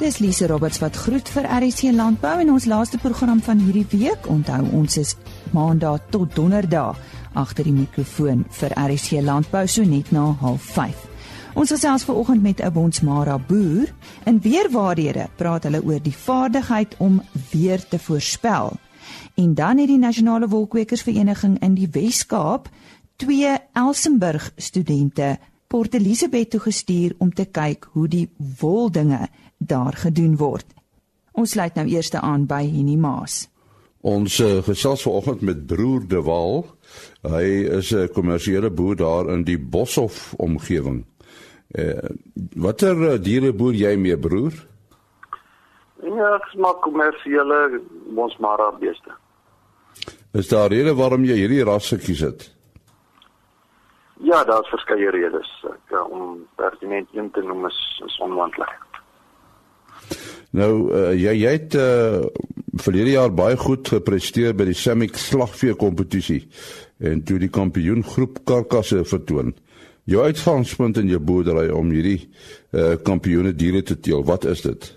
Dis Lise Roberts wat groet vir RC Landbou en ons laaste program van hierdie week. Onthou, ons is Maandag tot Donderdag agter die mikrofoon vir RC Landbou so net na 05:30. Ons gesels vanoggend met 'n Bonsmara boer. In weerwaardhede praat hulle oor die vaardigheid om weer te voorspel. En dan het die Nasionale Wolkwekersvereniging in die Wes-Kaap twee Elsenburg studente Port Elizabeth toe gestuur om te kyk hoe die woldinge daar gedoen word. Ons sluit nou eers aan by Henny Maas. Ons uh, gesels vanoggend met broer De Waal. Hy is 'n kommersiële boer daar in die Boshoff omgewing. Uh, watter uh, diere boer jy mee broer? Ja, ek maak kommersiële mosmara beeste. Is daar rede waarom jy hierdie ras gekies het? Ja, daar's verskeie redes. Ek, om pertinent een te noem is, is onmoontlik. Nou uh, jy jy het uh, verlede jaar baie goed gepresteer by die Samick slagvee kompetisie en toe die kampioen groep karkasse vertoon. Jou uitgangspunt in jou boerdery om hierdie uh, kampioene diere te teel, wat is dit?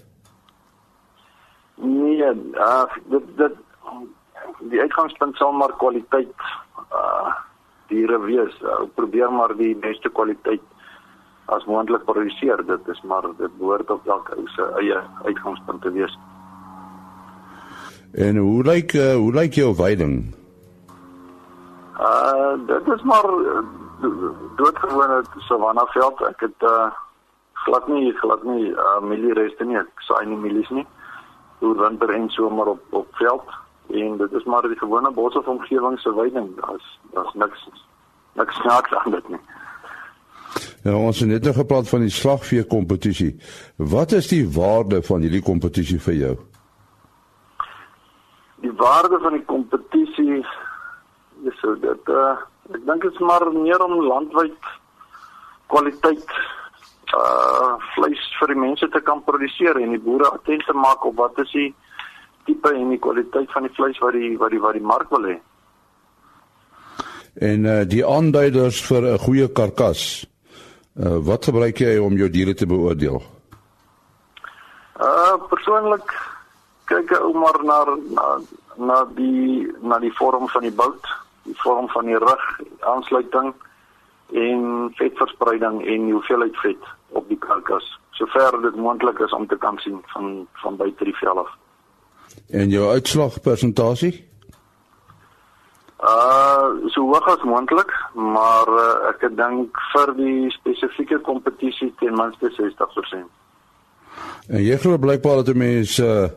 Nee, uh, dit dit die uitgangspunt sal maar kwaliteit uh diere wees. Uh, probeer maar die beste kwaliteit as moontlik produseer. Dit is maar dit behoort op elke ou se eie uitgangspunt te wees. En hoe lyk uh, hoe lyk jou veiding? Uh dit is maar uh, doodgewone savanna veld. Ek het uh glad nie glad nie uh mieliereste nie. Ek saai nie mielies nie. Oor winter en somer op op veld en dit is maar die gewone boshof omgewing se veiding. Daar's daar's niks niks snaaks aan dit nie. Ja, ons het net nog gepraat van die slagvee kompetisie. Wat is die waarde van hierdie kompetisie vir jou? Die waarde van die kompetisie is so dat uh, ek dink dit is maar meer om landwyd kwaliteit uh vleis vir die mense te kan produseer en die boere attent te maak op wat is die tipe en die kwaliteit van die vleis wat die wat die wat die mark wil hê. En uh die aanduiders vir 'n goeie karkas. Uh, wat gebruik jy om jou diere te beoordeel? Uh persoonlik kyk ek ou maar na na na die na die vorm van die bout, die vorm van die rug, aansluiting en vetverspreiding en die hoeveelheid vet op die karkas. Sover dit moontlik is om te kan sien van van buite die vel af. En jou uitslagpersentasie? Uh so hoog as moontlik, maar uh, ek dink vir die spesifieke kompetisie ten minste 60%. En jy glo blykbaar dat 'n mens uh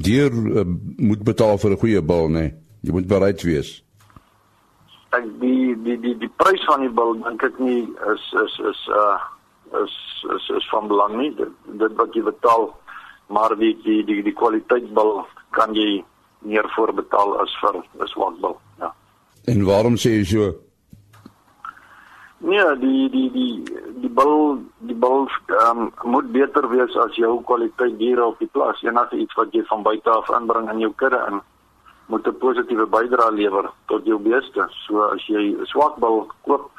dier uh, moet betaal vir 'n goeie bil, nê? Nee? Jy moet bereid wees. Ek die die die die prys van die bil dink ek nie is is is uh is is is van belang nie. Dit, dit wat jy betaal, maar die die die die kwaliteit bil kan jy meer voorbetaal as vir 'n swak bil. Ja. En waarom sê jy so? Nee, die die die die bil die bil um, moet beter wees as jou kwaliteit diere op die plaas. Enige iets wat jy van buite af inbring in jou kudde in moet 'n positiewe bydrae lewer tot jou beeste. So as jy 'n swak bil koop,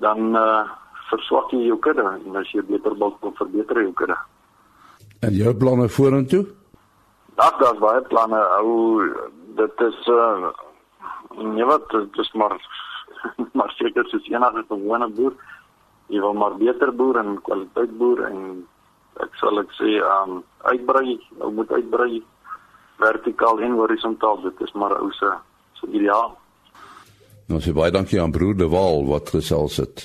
dan uh verswak jy jou kudde en as jy beter bil koop, verbeter jy jou kudde. En jou planne vorentoe? Dat daar's baie planne. Ou dit is uh nee wat dit is maar maar seker soos enige gewone boer. Jy wil maar beter boer en kwaliteit boer en ek sal ek sê um uitbrei, ou moet uitbrei vertikaal en horisontaal. Dit is maar ou se so ideaal. Nou sê baie dankie aan broer De Waal wat gesels het.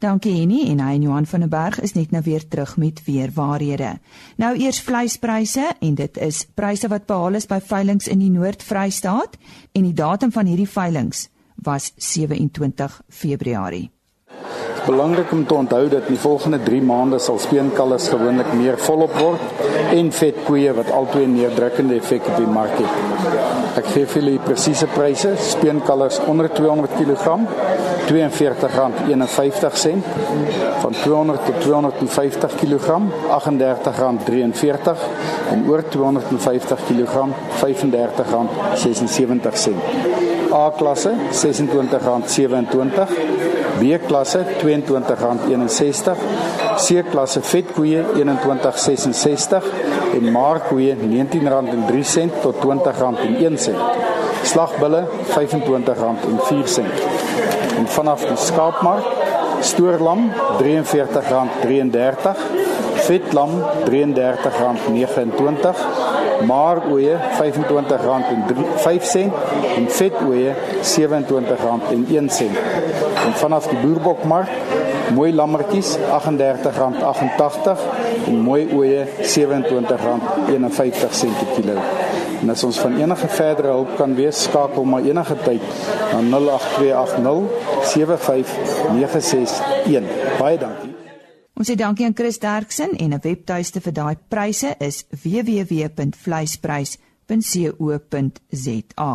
Dankie Henny en hy en Johan van der Berg is net nou weer terug met weer waarhede. Nou eers vleispryse en dit is pryse wat behaal is by veilinge in die Noord-Vrystaat en die datum van hierdie veilinge was 27 Februarie. Belangrik om te onthou dat die volgende 3 maande sal speenkalvers gewoonlik meer volop word en vetkoeie wat albei 'n neerdrukkende effek op die mark het. Ek gee vir julle presiese pryse. Speenkalvers onder 200 kg R42.51 van 200 tot 250 kg R38.43 en oor 250 kg R35.76 A klasse R26.27 B-klasse R22.61, C-klasse vetkoeie R21.66 en maarkoeie R19.03 tot R20.01. Slagbulle R25.04. En vanaf die skaapmark stoorlam R43.33 vetlam R33.29 maaroeie R25.5 en vetoeie R27.1 en vanaf die boerbokmark mooi lammetjies R38.88 en mooi oeye R27.51 per kilo. En as ons van enige verdere hulp kan wees skakel maar enige tyd na 08280 75961 baie dankie Ons sê dankie aan Chris Derksen en 'n webtuiste vir daai pryse is www.vleisprys.co.za.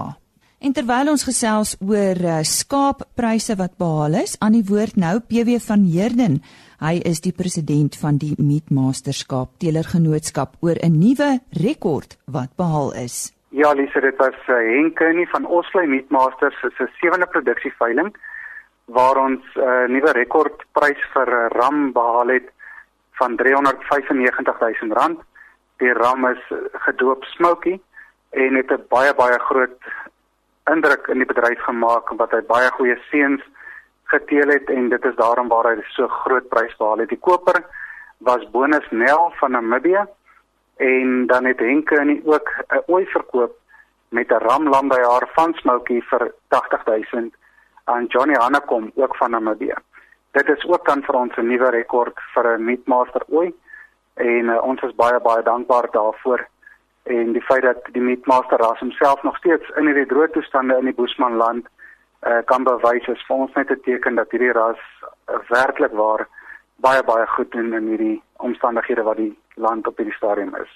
En terwyl ons gesels oor uh, skaappryse wat behaal is, aan die woord nou PW van Heerden. Hy is die president van die Meatmasterskap Teelergenootskap oor 'n nuwe rekord wat behaal is. Ja, Lise, dit was uh, Henke nie van Oslo Meatmasters se sewende produksieveiling waar ons 'n uh, eh, nuwe rekordprys vir 'n uh, ram behaal het van R395 000. Die ram is gedoop Smoky en het 'n baie baie groot indruk in die bedryf gemaak wat hy baie goeie seuns geteel het en dit is daarom waar hy so groot prys behaal het. Die koper was Bonus Nel van Namibia en dan het Henke en ook 'n ooi verkoop met 'n ram lam by haar van Smoky vir 80 000 aan Johnny Hanekom ook van Namibia. Dit is ook dan vir ons 'n nuwe rekord vir 'n Meatmaster ooi en uh, ons is baie baie dankbaar daarvoor en die feit dat die Meatmaster ras homself nog steeds in hierdie droë toestande in die Boesmanland uh, kan bewys is vir ons net 'n teken dat hierdie ras uh, werklik waar baie baie goed doen in hierdie omstandighede wat die land op hierdie stadium is.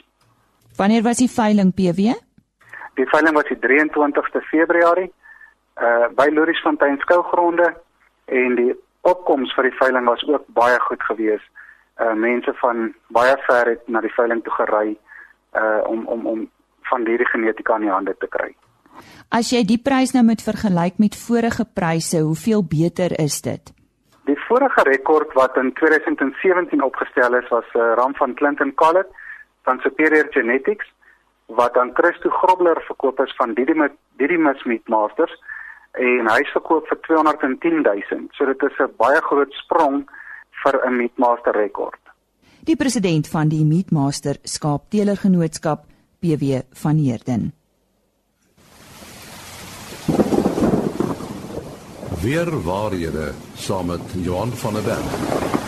Wanneer was die veiling PW? Die veiling was die 23ste Februarie uh by Louriesfontein skougronde en die opkoms vir die veiling was ook baie goed geweest. Uh mense van baie ver het na die veiling toe gery uh om om om van hierdie genetika in die hande te kry. As jy die prys nou met vergelyk met vorige pryse, hoeveel beter is dit? Die vorige rekord wat in 2017 opgestel is was 'n uh, ram van Clinton Collett van Superior Genetics wat aan Christo Grobler verkoop is van Didymus Didymus Meat Masters en hy se verkoop vir 210 000. So dit is 'n baie groot sprong vir 'n Meatmaster rekord. Die president van die Meatmaster Skaapteelergenootskap, PW van Heerden. Weer waarhede saam met Johan van der Berg.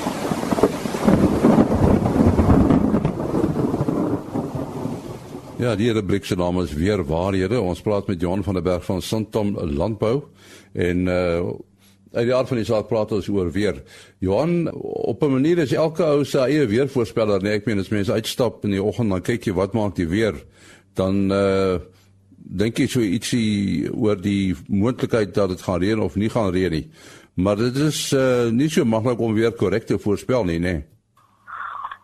Ja, die rubriek se naam is weer waarhede. Ons praat met Johan van der Berg van Santam Landbou en uh uit die aard van die saak praat ons oor weer. Johan, op 'n manier is elke ou se eie weervoorspeller, nee, ek meen as mense uitstap in die oggend dan kyk jy wat maak die weer, dan uh dink jy so ietsie oor die moontlikheid dat dit gaan reën of nie gaan reën nie. Maar dit is uh nie so maklik om weer korrek te voorspel nie. Nee.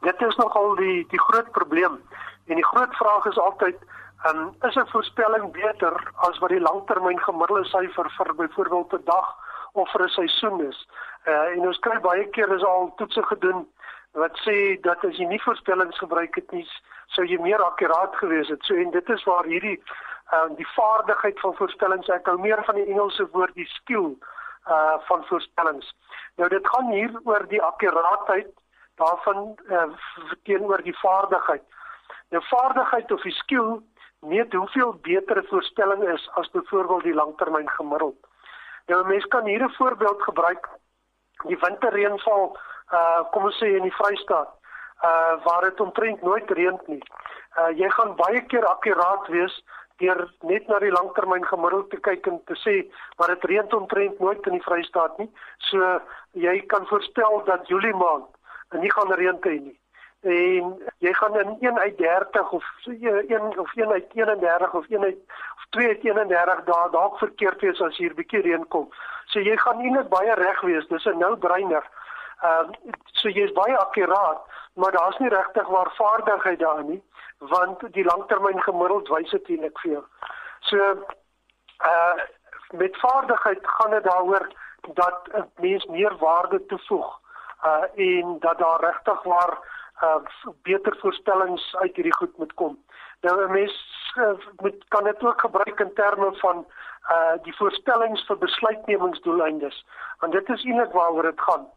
Dit is nogal die die groot probleem. En die groot vraag is altyd, um, is 'n voorspelling beter as wat die langtermyn gemiddelde syfer vir byvoorbeeld 'n dag of vir 'n seisoen is? Uh, en ons kry baie keer is al toetse gedoen wat sê dat as jy nie voorspellings gebruik het nie, sou jy meer akkuraat gewees het. So en dit is waar hierdie uh, die vaardigheid van voorspellings, ek hou meer van die Engelse woord die skill uh van voorspellings. Nou dit gaan hier oor die akkuraatheid daarvan uh, teenoor die vaardigheid. Nou vaardigheid of die skill meet hoeveel beter 'n voorspelling is as byvoorbeeld die langtermyn gemiddeld. Nou mense kan hier 'n voorbeeld gebruik. Die winterreënval uh kom ons sê in die Vrystaat uh waar dit omtrent nooit reën nie. Uh jy gaan baie keer akkuraat wees deur net na die langtermyn gemiddeld te kyk en te sê maar dit reën omtrent nooit in die Vrystaat nie. So jy kan voorspel dat Julie maand nie gaan reën hê nie en jy gaan in 1 uit 30 of 1 of 1 uit 31 of 1 uit of 2 uit 31 dae dalk verkeerd wees as hier bietjie reën kom. So jy gaan nie net baie reg wees, dis 'n nou breiner. Ehm uh, so jy's baie akkuraat, maar daar's nie regtig waar vaardigheid daar nie, want die langtermyn gemiddeld wys dit eintlik vir jou. So uh met vaardigheid gaan dit daaroor dat 'n mens meer waarde toevoeg uh en dat daar regtig waar uh beter voorspellings uit hierdie goed moet kom. Nou 'n mens uh, moet kan dit ook gebruik in terme van uh die voorspellings vir besluitnemingsdoeleindes. Want dit is eintlik waaroor dit gaan.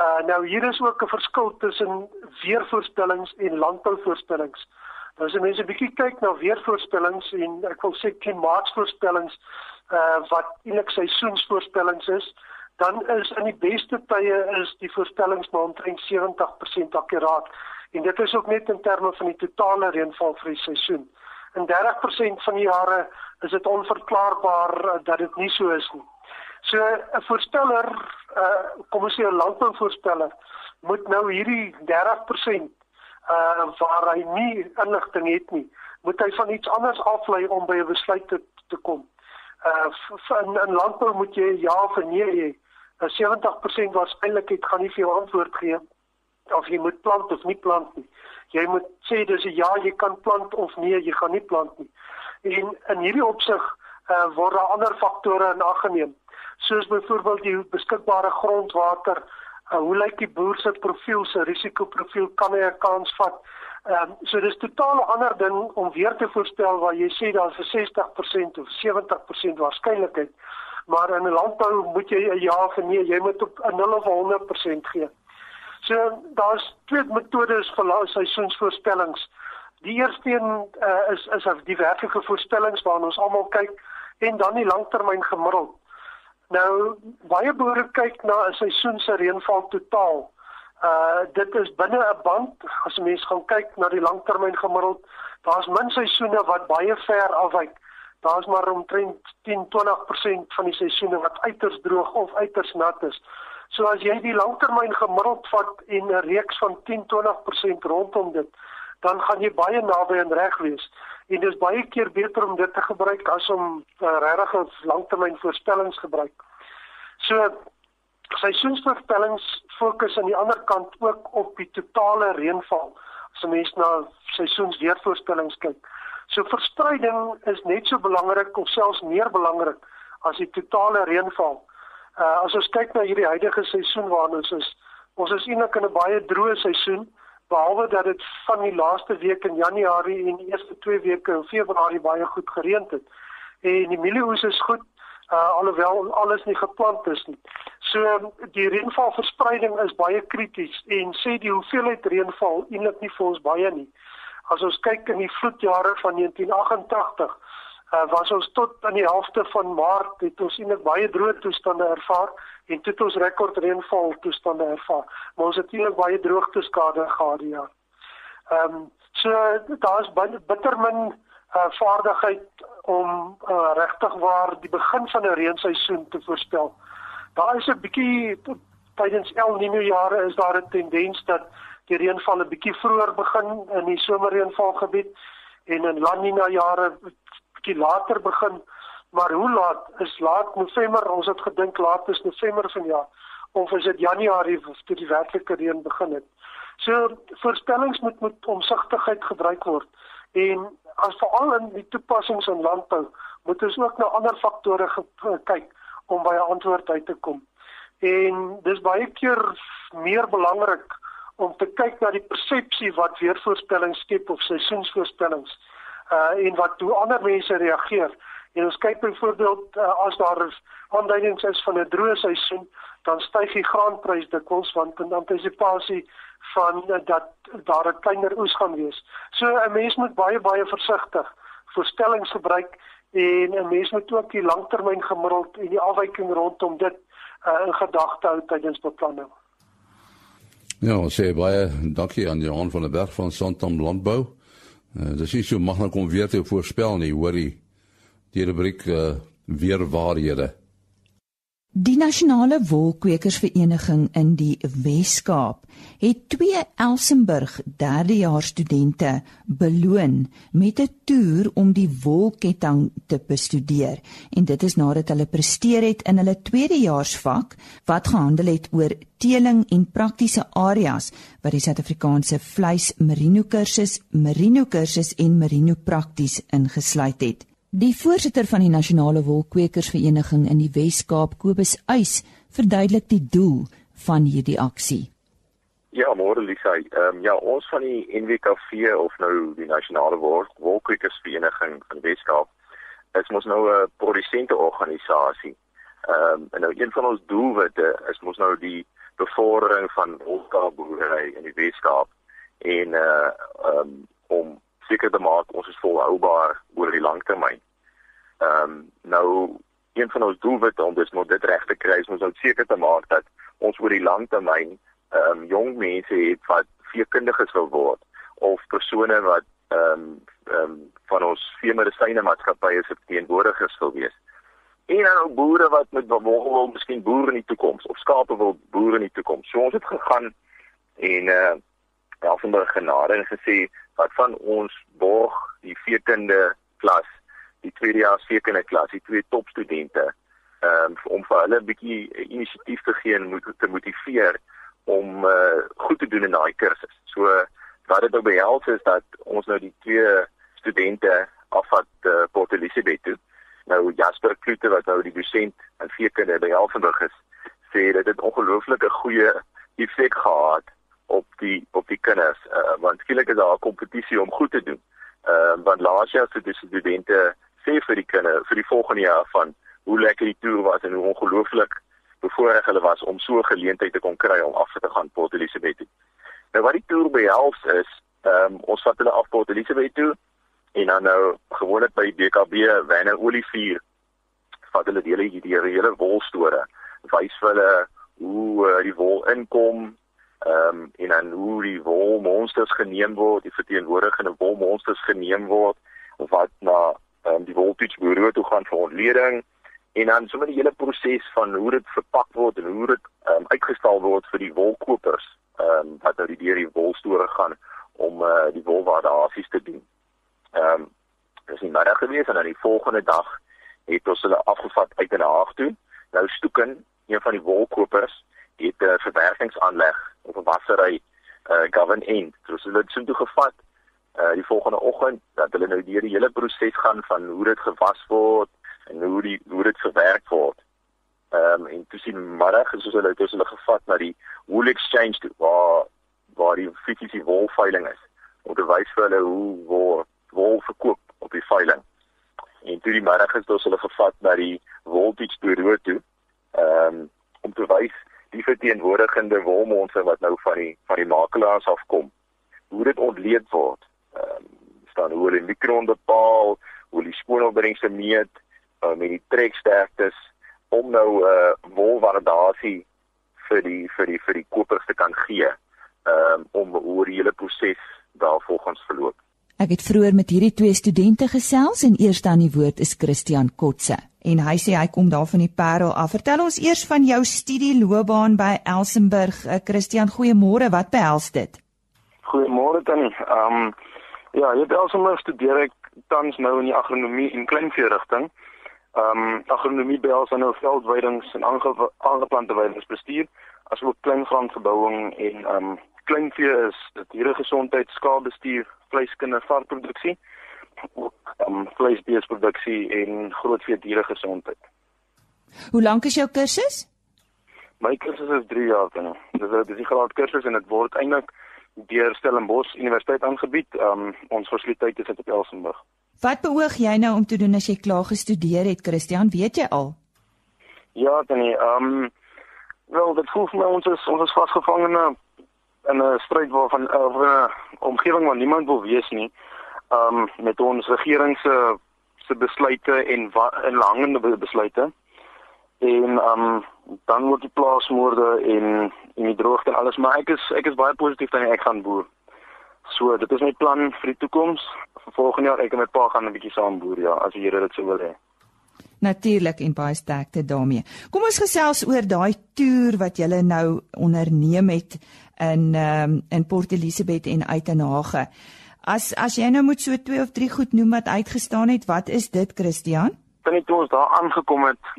Uh nou hier is ook 'n verskil tussen weervoorspellings en landbouvoorspellings. Nou as mense 'n bietjie kyk na weervoorspellings en ek wil sê klimaatsvoorspellings uh wat eintlik seisoensvoorspellings is, dan is in die beste tye is die voorspellings maar omtrent 70% akkuraat. En dit is ook net in terme van die totale reënval vir die seisoen. In 30% van die jare is dit onverklaarbaar uh, dat dit nie so is nie. So 'n voorspeller, uh kom ons sê 'n landbouvoorspeller, moet nou hierdie 30% uh waar hy nie inligting het nie, moet hy van iets anders aflei om by 'n besluit te, te kom. Uh in, in landbou moet jy ja of nee hê. 'n 70% waarskynlikheid gaan nie vir jou antwoord gee of jy moet plant of nie plant nie. Jy moet sê dis 'n ja, jy kan plant of nee, jy gaan nie plant nie. En in hierdie opsig uh word daar ander faktore in ag geneem soos byvoorbeeld die beskikbare grondwater, uh, hoe lyk die boer se profiel, se risikoprofiel, kan hy 'n kans vat? Ehm um, so dis totaal 'n ander ding om weer te voorspel waar jy sê daar's 'n 60% of 70% waarskynlikheid, maar in 'n landbou moet jy 'n ja of nee, jy moet op 'n 0 of 100% gee. So daar's twee metodes vir seisoensvoorspellings. Die eerste een uh, is is die werklike voorspellings waarna ons almal kyk en dan die langtermyn gemiddeld. Nou baie boere kyk na 'n seisoen se reënval totaal. Uh dit is binne 'n band as jy mens gaan kyk na die langtermyn gemiddeld, daar's min seisoene wat baie ver afwyk. Daar's maar omtrent 10-20% van die seisoene wat uiters droog of uiters nat is. So as jy die langtermyn gemiddeld vat en 'n reeks van 10-20% rondom dit, dan gaan jy baie naby aan reg wees. En dis baie keer beter om dit te gebruik as om uh, regtig langtermyn voorspellings gebruik. So seisoensvoorspellings fokus aan die ander kant ook op die totale reënval. As 'n mens na seisoensweervoorspellings kyk. So verspreiding is net so belangrik of selfs meer belangrik as die totale reënval. Uh as ons kyk na hierdie huidige seisoen waarin ons is, ons is eintlik in 'n baie droë seisoen behalwe dat dit van die laaste week in Januarie en die eerste 2 weke in Februarie baie goed gereën het. En die mielieoes is goed uh, alhoewel alles nie geplant is nie. So die reënvalverspreiding is baie krities en sê die hoeveelheid reënval eintlik nie vir ons baie nie. As ons kyk in die vloedjare van 1988 uh, was ons tot aan die helfte van Maart het ons eintlik baie droë toestande ervaar en toe het ons rekord reënval toestande ervaar. Maar ons het eintlik baie droogteskade gehad ja. Ehm um, so daar's bitter min uh, vaardigheid om uh, regtig waar die begin van 'n reenseisoen te voorspel. Daar is 'n bietjie tydens El Niño jare is daar 'n tendens dat die reënval 'n bietjie vroeër begin in die somerreënvalgebied en in La Niña jare bietjie later begin. Maar hoe laat is laat November? Ons het gedink laat is November vanjaar of is dit Januarie toe die werklike reën begin het. So voorspellings moet met omsigtigheid gebruik word en as veral in die toepassings in landbou moet ons ook na ander faktore kyk om by 'n antwoord uit te kom. En dis baie keer meer belangrik om te kyk na die persepsie wat weervoorspellings skep of seisoensvoorspellings uh en wat hoe ander mense reageer. En ons kyk byvoorbeeld uh, as daar aanduidings is van 'n droë seisoen, dan styg die graanprys dikwels want in antisipasie van uh, dat daar 'n kleiner oes gaan wees. So 'n mens moet baie baie versigtig voorstellings gebruik en 'n mens moet ook die langtermyn gemiddeld en die afwyking rondom dit uh, in gedagte hou tydens beplanning. Ja, sê baie dankie aan Johan van der Berg van Santam Landbou. Uh, dis nie so maklik om weer te voorspel nie, hoorie. Die rubriek uh, weer waarhede. Die nasionale wolkwekersvereniging in die Wes-Kaap het twee Elsenburg derdejaars studente beloon met 'n toer om die wolketting te bestudeer en dit is nadat hulle presteer het in hulle tweedejaarsvak wat gehandel het oor teeling en praktiese areas wat die Suid-Afrikaanse vleis merino kursus, merino kursus en merino prakties ingesluit het. Die voorsitter van die Nasionale Wolkwekersvereniging in die Wes-Kaap, Kobus Uys, Verduidelik die doel van hierdie aksie. Ja, môre Lisa. Ehm um, ja, ons van die NWKV of nou die Nasionale Wolkkrikersvereniging van Weskaap is mos nou 'n produsente organisasie. Ehm um, en nou een van ons doelwitte is mos nou die bevordering van wolkboerdery in die Weskaap en uh ehm um, om seker te maak ons is volhoubaar oor die lang termyn. Ehm um, nou een van ons doelwitte om dus moet dit reg te kry is om seker te maak dat ons oor die lang termyn ehm um, jong mense het wat veekundiges wil word of persone wat ehm um, ehm um, van ons veemedisyne maatskappye se teenwoordigers wil wees. En dan ook boere wat met wil wil miskien boere in die toekoms of skape wil boere in die toekoms. So ons het gegaan en eh uh, Elsenburg genade en gesê wat van ons borg die veekunde klas, die tweedejaars veekunde klas, die twee topstudente um, om vir hulle 'n bietjie inisiatief te gee en moet te motiveer om uh, goed te doen in daai kursus. So wat dit nou behels is dat ons nou die twee studente afvat uh, Port Elizabeth toe. Nou Jasper Kloete wat nou die dosent in veekunde by Elsenburg is, sê dit ongelooflike goeie effek gehad op die op die kinders uh, want skielik is daar 'n kompetisie om goed te doen. Ehm uh, want laas jaar se studente sê vir die kinders vir die volgende jaar van hoe lekker die toer was en hoe ongelooflik bevoorreg hulle was om so 'n geleentheid te kon kry om af te gaan Port Elizabeth toe. Nou wat die toer behels is, ehm um, ons vat hulle af Port Elizabeth toe en dan nou gewoonlik by BKB Wanne Olivier vat hulle die hele die hele wolstore wys vir hulle hoe uh, die wol inkom ehm um, en dan hoe die wolmonsters geneem word, die verteenwoordigende wolmonsters geneem word wat na um, die woltoetsbureau toe gaan vir ontleding en dan sommer die hele proses van hoe dit verpak word en hoe dit um, uitgestal word vir die wolkopers ehm um, wat nou die deur die wolstore gaan om uh, die wolwaardasies te doen. Ehm um, dis nie middag gewees en dan die volgende dag het ons hulle afgevat uit in Haag toe. Nou Stoeken, een van die wolkopers, het 'n uh, verwerkingsaanleg of 'n wassery uh govern end. So hulle het so toe gevat uh die volgende oggend dat hulle nou deur die hele proses gaan van hoe dit gewas word en hoe die hoe dit verwerk word. Ehm um, en toe sien middag is hulle het hulle gevat na die wool exchange toe, waar waar die fisiese wolveiling is om te wys vir hulle hoe wol wol verkoop op die veiling. En toe die middag is hulle gevat na die wolbeach bureau toe ehm um, om te wys die verteenwoordigende wolmonse wat nou van die van die makelaars afkom hoe dit ontleed word. Ehm um, staan hoe hulle mikron bepaal, hoe die skoonopbrengse meet, uh, met die treksterktes om nou 'n uh, wolwaardasie vir die vir die vir die kopers te kan gee um, om oor die hele proses daarvolgens verloop. Ek het vroeër met hierdie twee studente gesels en eers dan die woord is Christian Kotse en hy sê hy kom daar van die Parel af. Vertel ons eers van jou studieloopbaan by Elsenburg. Uh, Christian, goeiemôre. Wat behels dit? Goeiemôre Tannie. Ehm um, ja, hier by Elsenburg studeer ek tans nou in die agronomie en kleinvee rigting. Ehm um, agronomie behels dan nou veldweidings en aangeplante weidingsbestuur, asook kleingrondgebouing en ehm um, kleinvee is dit hierdie gesondheid, skaapbestuur, vleiskinder, varkproduksie, ook ehm um, vleisbeesproduksie en grootvee diere gesondheid. Hoe lank is jou kursus? My kursus is 3 jaar dan. Dis 'n dis 'n graad kursus en dit word eintlik deur Stellenbosch Universiteit aangebied. Ehm um, ons fasiliteit is op Elsenburg. Wat beoog jy nou om te doen as jy klaar gestudeer het, Christian? Weet jy al? Ja, dan nie. Ehm um, wel, dit voel vir my ons is ons is vasgevang in 'n in 'n stryd waarvan of 'n omgewing waar niemand wil wees nie. Um, met ons regering se se besluite en en langende besluite. En um, dan word die plaasmoorde en en die droogte alles, maar ek is ek is baie positief dat ek gaan boer. So dit is my plan vir die toekoms. Vir volgende jaar ek en my pa gaan 'n bietjie saam boer ja, as die Here dit sou wil hê. Natuurlik en baie sterkte daarmee. Kom ons gesels oor daai toer wat jy nou onderneem het in um, in Port Elizabeth en Uitenhage. As as jy nou moet so twee of drie goed noem wat uitgestaan het, wat is dit Christian? Toen ek toe ons daar aangekom het,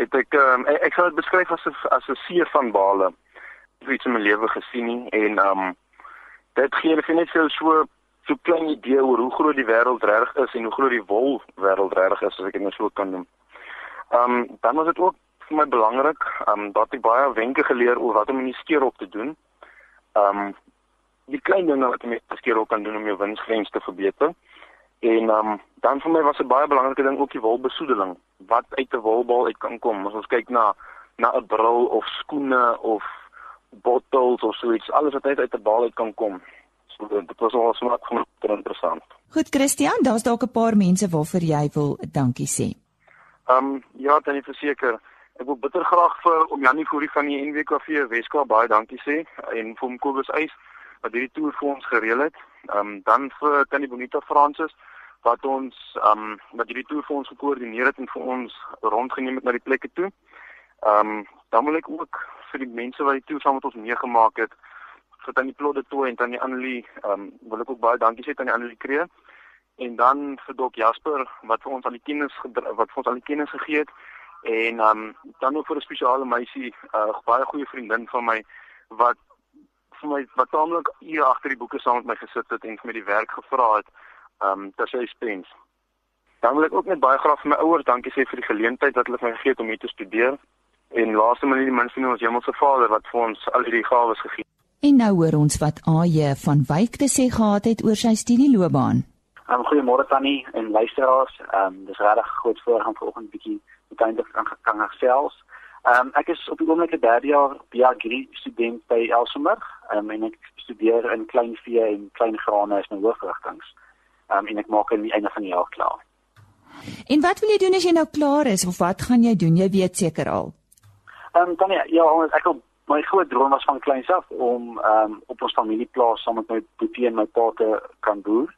het ek um, ek, ek sou dit beskryf as 'n as 'n see van bale. Ek het iets in my lewe gesien nie en um, dit gee vir net so so so klein idee oor hoe groot die wêreld reg is en hoe groot die wol wêreld reg is as ek dit nou so kan noem. Ehm um, dan was dit ook vir my belangrik. Ehm um, dat ek baie wenke geleer oor wat om in die skeerop te doen. Ehm um, die klein dinge wat jy met die skeerop kan doen om jou winsgrens te verbeter. En ehm um, dan vir my was 'n baie belangrike ding ook die wolbesoedeling. Wat uit 'n wolbal uit kan kom. As ons kyk na na 'n bril of skoene of bottels of so iets, alles wat uit 'n bal uit kan kom. So dit was al smaak van interessant. Goed Christian, daar's dalk 'n paar mense waarvoor jy wil dankie sê. Ehm um, ja, dan ek verseker, ek wil bitter graag vir om Janie Fourie van die NWKV Weskaap baie dankie sê en vir hom Kobus Eis wat hierdie toer vir ons gereël het. Ehm um, dan vir Tannie Bonita Francis wat ons ehm um, wat hierdie toer vir ons gekoördineer het en vir ons rondgeneem het na die plekke toe. Ehm um, dan wil ek ook vir die mense wat die toer saam met ons meegemaak het vir Tannie Plodde toe en Tannie Annelie, ehm um, wil ek ook baie dankie sê Tannie Annelie Kree en dan vir Dok Jasper wat vir ons al die kennis wat vir ons al die kennis gegee het en um, dan ook vir 'n spesiale meisie, 'n uh, baie goeie vriendin van my wat vir my wat taamlik hier agter die boeke saam met my gesit het en vir my die werk gevra het um ter sy spens. Dan wil ek ook net baie graag vir my ouers dankie sê vir die geleentheid wat hulle my gegee het om hier te studeer en laaste maar nie die minste nie ons hemelse Vader wat vir ons al hierdie gawes gegee het. En nou hoor ons wat AJ van Wyk te sê gehad het oor sy studieloopbaan. Um, Goeiemôre Tannie en luisteraars. Ehm um, dis regtig groot voorgaan vanoggend bietjie uiteindelik kan kan gesels. Ehm um, ek is op die oomblik 'n derde jaar biologie student by Elsenburg. Ehm um, en ek studeer in kleinvee en klein grane as my hoofrigtings. Ehm um, en ek maak aan die einde van die jaar klaar. En wat wil jy doen as jy nou klaar is of wat gaan jy doen? Jy weet seker al. Ehm um, Tannie, ja, ek wil my groot droom was van kleins af om ehm um, op ons familieplaas saam met my boetie en my pa te kan boer.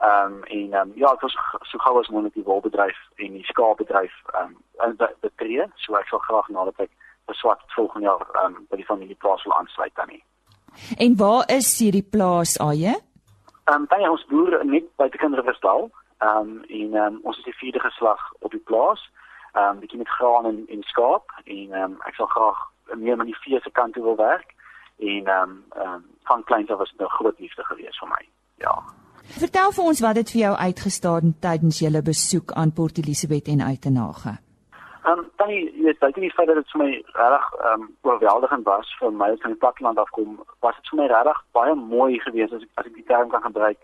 Ehm um, en ehm um, ja, dit was so gou as moontlik die wolbedryf en die skaapbedryf ehm um, betree. So ek sal graag nadat ek beswat volgende jaar ehm um, by die familieplaas wil aansluit dan nie. En waar is hierdie plaas aie? Ehm um, by ons boer net by die Kinderverstal. Ehm um, en um, ons is die vierde geslag op die plaas. Ehm um, bietjie met graan en en skaap en ehm um, ek sal graag meer met die vee se kant toe wil werk en ehm um, ehm um, van kleins af was dit 'n groot liefde gewees vir my. Ja. Vertel vir ons wat dit vir jou uitgestaan tydens julle besoek aan Port Elizabeth en Uitenage. Ehm um, dan jy weet baie nie verder dit vir my reg ehm um, oorweldigend was vir my van die platteland afkom was dit vir my reg baie mooi geweest as ek as ek die term kan gebruik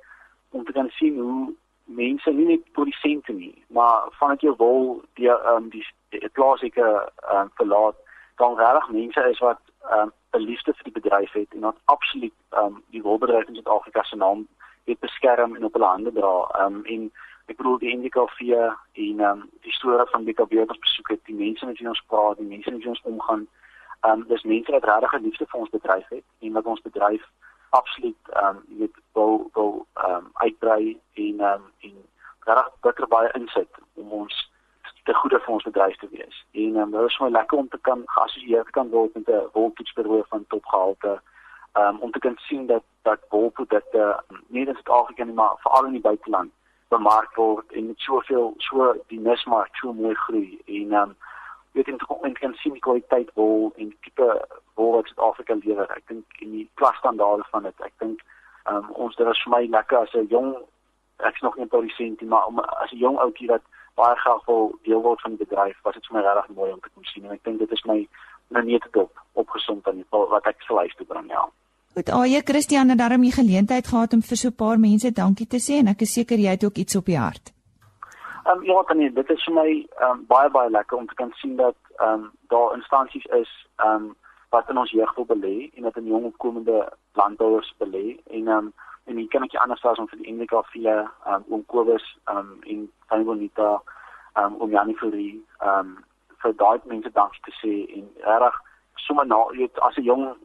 om te kan sien hoe mense nie net produsente nie maar vanuit jou wil die ehm um, die, die plaaslike ehm um, verlaat dan reg mense is wat ehm um, 'n liefde vir die bedryf het en wat absoluut ehm um, die wolbedryf in Suid-Afrika se naam weet beskerm en op hulle hande dra. Ehm um, en ek bedoel die NDKV en ehm um, die storie van BKB wat ons besoek het, die mense met wie ons praat, die mense met wie ons omgaan. Ehm um, dis mense wat regtig 'n liefde vir ons bedryf het en wat ons bedryf absoluut ehm um, weet wil wil ehm um, uitbrei en ehm um, en regtig bitter baie insit om ons te goede vir ons bedryf te wees. En ehm um, dit is my lekker om te kan geassosieer kan word met 'n wolktoetsbureau van topgehalte um, om te kan sien dat dat wolprodukte nie net in Suid-Afrika nie maar veral in die buiteland bemark word en met soveel so die nismark so mooi groei. En um, weet jy hoe mense kan sien die kwaliteit wol en tipe wol wat Suid-Afrika lewer. Ek dink in die klasstandaarde van dit ek dink um, ons dit is vir my lekker as 'n jong ek's nog nie produsent nie maar om, as 'n jong ouetjie wat baie graag wil deel word van die bedryf was dit vir my regtig mooi om te kon sien. En ek dink dit is my nou net op opgesond aan die wat ek sal huis toe bring ja Goed, Aje Christian het daarom die geleentheid gehad om vir so 'n paar mense dankie te sê en ek is seker jy het ook iets op die hart. Ehm um, ja, dan nee, dit is vir my ehm um, baie baie lekker om te kan sien dat ehm um, daar instansies is ehm um, wat in ons jeug wil belê en dat in jong opkomende landbouers belê en ehm um, en ek kan ek anders as om vir die NKV ehm um, om Kobus ehm um, en van Bonita ehm um, om Janie vir ehm um, vir daai mense dankie te sê en reg sommer na weet as 'n jong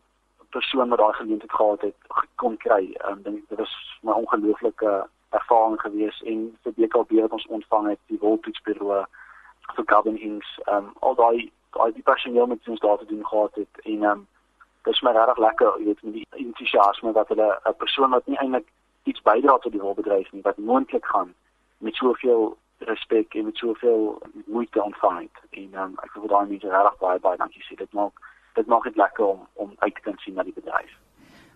persoon wat daai geleentheid gehad het kon kry. Ehm um, dink dit was 'n ongelooflike ervaring gewees en vir BKB wat ons ontvang het, die Woltoetsbureau vir Carbon Inks, ehm um, al daai daai die personeel met ons daar te doen gehad het en ehm um, dit is my regtig lekker, jy weet, met die entoesiasme wat hulle 'n persoon wat nie eintlik iets bydra tot die wolbedryf nie, wat moontlik gaan met soveel respek en met soveel moeite ontvang het. En ehm um, ek wil daai mense regtig baie baie dankie sê. Dit maak dit maak dit lekker om om uit te kan sien na die bedryf.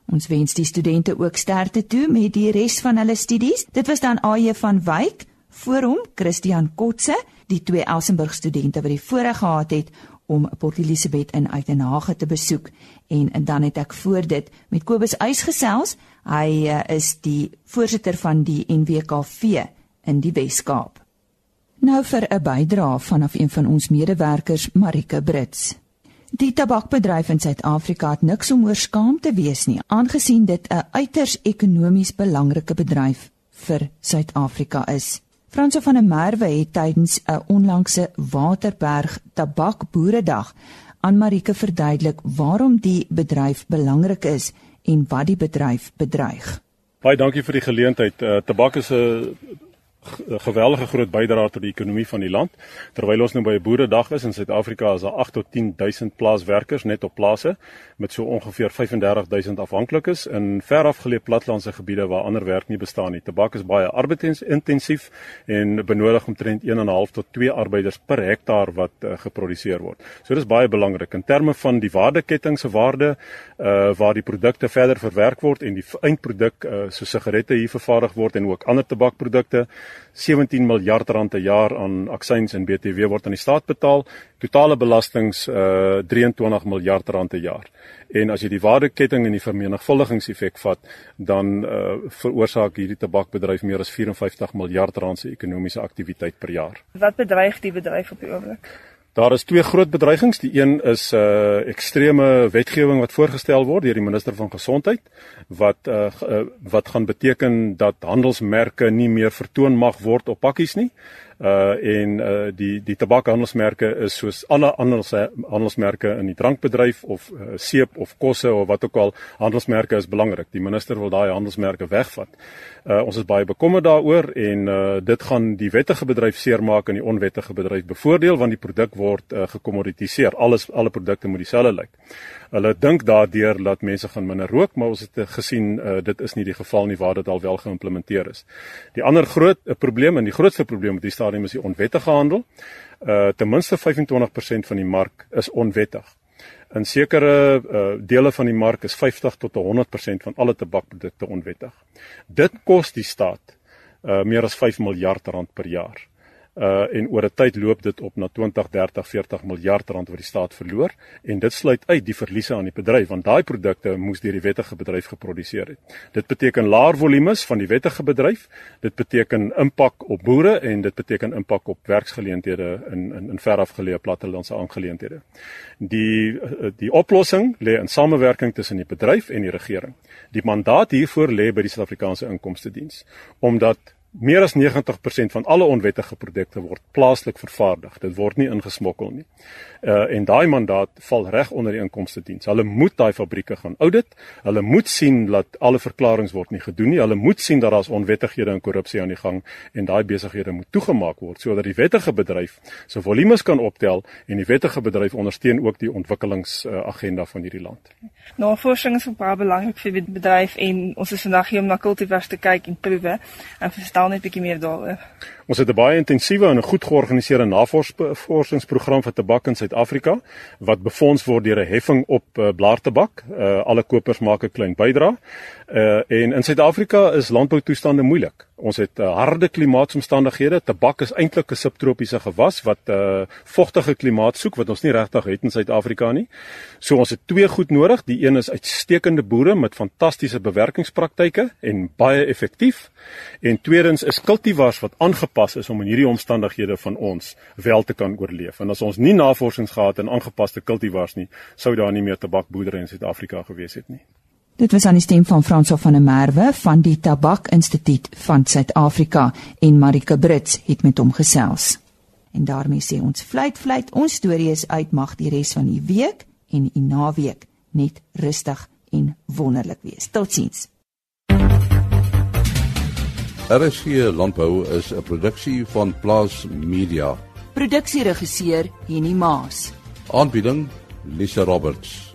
Ons wens die studente ook sterkte toe met die res van hulle studies. Dit was dan AJ van Wyk, voor hom Christian Kotse, die twee Elsenburg studente wat die voorreg gehad het om Port Elizabeth in Uitenhage te besoek en, en dan het ek voor dit met Kobus Eis gesels. Hy uh, is die voorsitter van die NWKV in die Wes-Kaap. Nou vir 'n bydrae vanaf een van ons medewerkers, Marike Brits. Die tabakbedryf in Suid-Afrika het niks om oor skaam te wees nie, aangesien dit 'n uiters ekonomies belangrike bedryf vir Suid-Afrika is. Franso van der Merwe het tydens 'n onlangse Waterberg Tabakboeredag aan Marike verduidelik waarom die bedryf belangrik is en wat die bedryf bedreig. Baie dankie vir die geleentheid. Uh, tabak is 'n geweldige groot bydrae tot die ekonomie van die land. Terwyl ons nou by 'n boeredag is in Suid-Afrika, is daar 8 tot 10000 plaaswerkers net op plase met so ongeveer 35000 afhanklikes in verafgeleë plattelandse gebiede waar ander werk nie bestaan nie. Tabak is baie arbeidsintensief en benodig omtrent 1.5 tot 2 arbeiders per hektaar wat uh, geproduseer word. So dis baie belangrik in terme van die waardeketting se waarde uh waar die produkte verder verwerk word en die eindproduk uh so sigarette hier vervaardig word en ook ander tabakprodukte 17 miljard rand per jaar aan aksies en BTW word aan die staat betaal. Totale belastings uh 23 miljard rand per jaar. En as jy die waardeketting en die vermenigvuldigingseffek vat, dan uh veroorsaak hierdie tabakbedryf meer as 54 miljard rand se ekonomiese aktiwiteit per jaar. Wat bedreig die bedryf op die oomblik? Daar is twee groot bedreigings. Die een is 'n uh, ekstreme wetgewing wat voorgestel word deur die minister van gesondheid wat uh, uh, wat gaan beteken dat handelsmerke nie meer vertoon mag word op pakkies nie uh en uh die die tabakhandelsmerke is soos alle ander handelsmerke in die drankbedryf of uh, seep of kosse of wat ook al handelsmerke is belangrik. Die minister wil daai handelsmerke wegvat. Uh ons is baie bekommerd daaroor en uh dit gaan die wettige bedryf seermaak en die onwettige bedryf bevoordeel want die produk word uh, gekommoditiseer. Alles alle produkte moet dieselfde lyk. Hulle dink daardeur dat mense gaan minder rook, maar ons het gesien uh, dit is nie die geval nie waar dit al wel geïmplementeer is. Die ander groot uh, probleem en die grootste probleem met die stadium is die onwettige handel. Uh ten minste 25% van die mark is onwettig. In sekere uh, dele van die mark is 50 tot 100% van alle tabakprodukte onwettig. Dit kos die staat uh meer as 5 miljard rand per jaar uh en oor 'n tyd loop dit op na 20, 30, 40 miljard rand wat die staat verloor en dit sluit uit die verliese aan die bedryf want daai produkte moes deur die wettige bedryf geproduseer het. Dit beteken laer volumes van die wettige bedryf, dit beteken impak op boere en dit beteken impak op werksgeleenthede in in in verafgeleë plattelandse aangeleenthede. Die die oplossing lê in samewerking tussen die bedryf en die regering. Die mandaat hiervoor lê by die Suid-Afrikaanse Inkomste Diens omdat Meer as 90% van alle onwettige produkte word plaaslik vervaardig. Dit word nie ingesmokkel nie. Uh en daai mandaat val reg onder die inkomste diens. Hulle moet daai fabrieke gaan audit. Hulle moet sien dat alle verklaringe word nie gedoen nie. Hulle moet sien dat daar's onwettighede en korrupsie aan die gang en daai besighede moet toegemaak word sodat die wettige bedryf se volumes kan optel en die wettige bedryf ondersteun ook die ontwikkelingsagenda uh, van hierdie land. Navorsing is baie belangrik vir die bedryf en ons is vandag hier om na kultivars te kyk en proewe en verstaan vertel net bietjie meer daaroor. Ons het 'n baie intensiewe en 'n goed georganiseerde navorsingsprogram vir tabak in Suid-Afrika wat befonds word deur 'n heffing op uh, blaartabak. Uh, alle kopers maak 'n klein bydrae. Uh, en in Suid-Afrika is landboutoestande moeilik. Ons het uh, harde klimaatsomstandighede. Tabak is eintlik 'n subtropiese gewas wat 'n uh, vogtige klimaat soek wat ons nie regtig het in Suid-Afrika nie. So ons het twee goed nodig. Die een is uitstekende boere met fantastiese bewerkingspraktyke en baie effektief. En tweedens is kultivars wat aangepas is om in hierdie omstandighede van ons wel te kan oorleef. En as ons nie navorsings gehad en aangepaste kultivars nie, sou daar nie meer tabakboerdere in Suid-Afrika gewees het nie. Dit was aan die stem van Fransop van der Merwe van die Tabak Instituut van Suid-Afrika en Marika Brits het met hom gesels. En daarmee sê ons vleit vleit ons storie is uit mag die res van die week en die naweek net rustig en wonderlik wees. Totsiens. RSG Landbou is 'n produksie van Plaas Media. Produksieregisseur Henny Maas. Aanbieding Lisa Roberts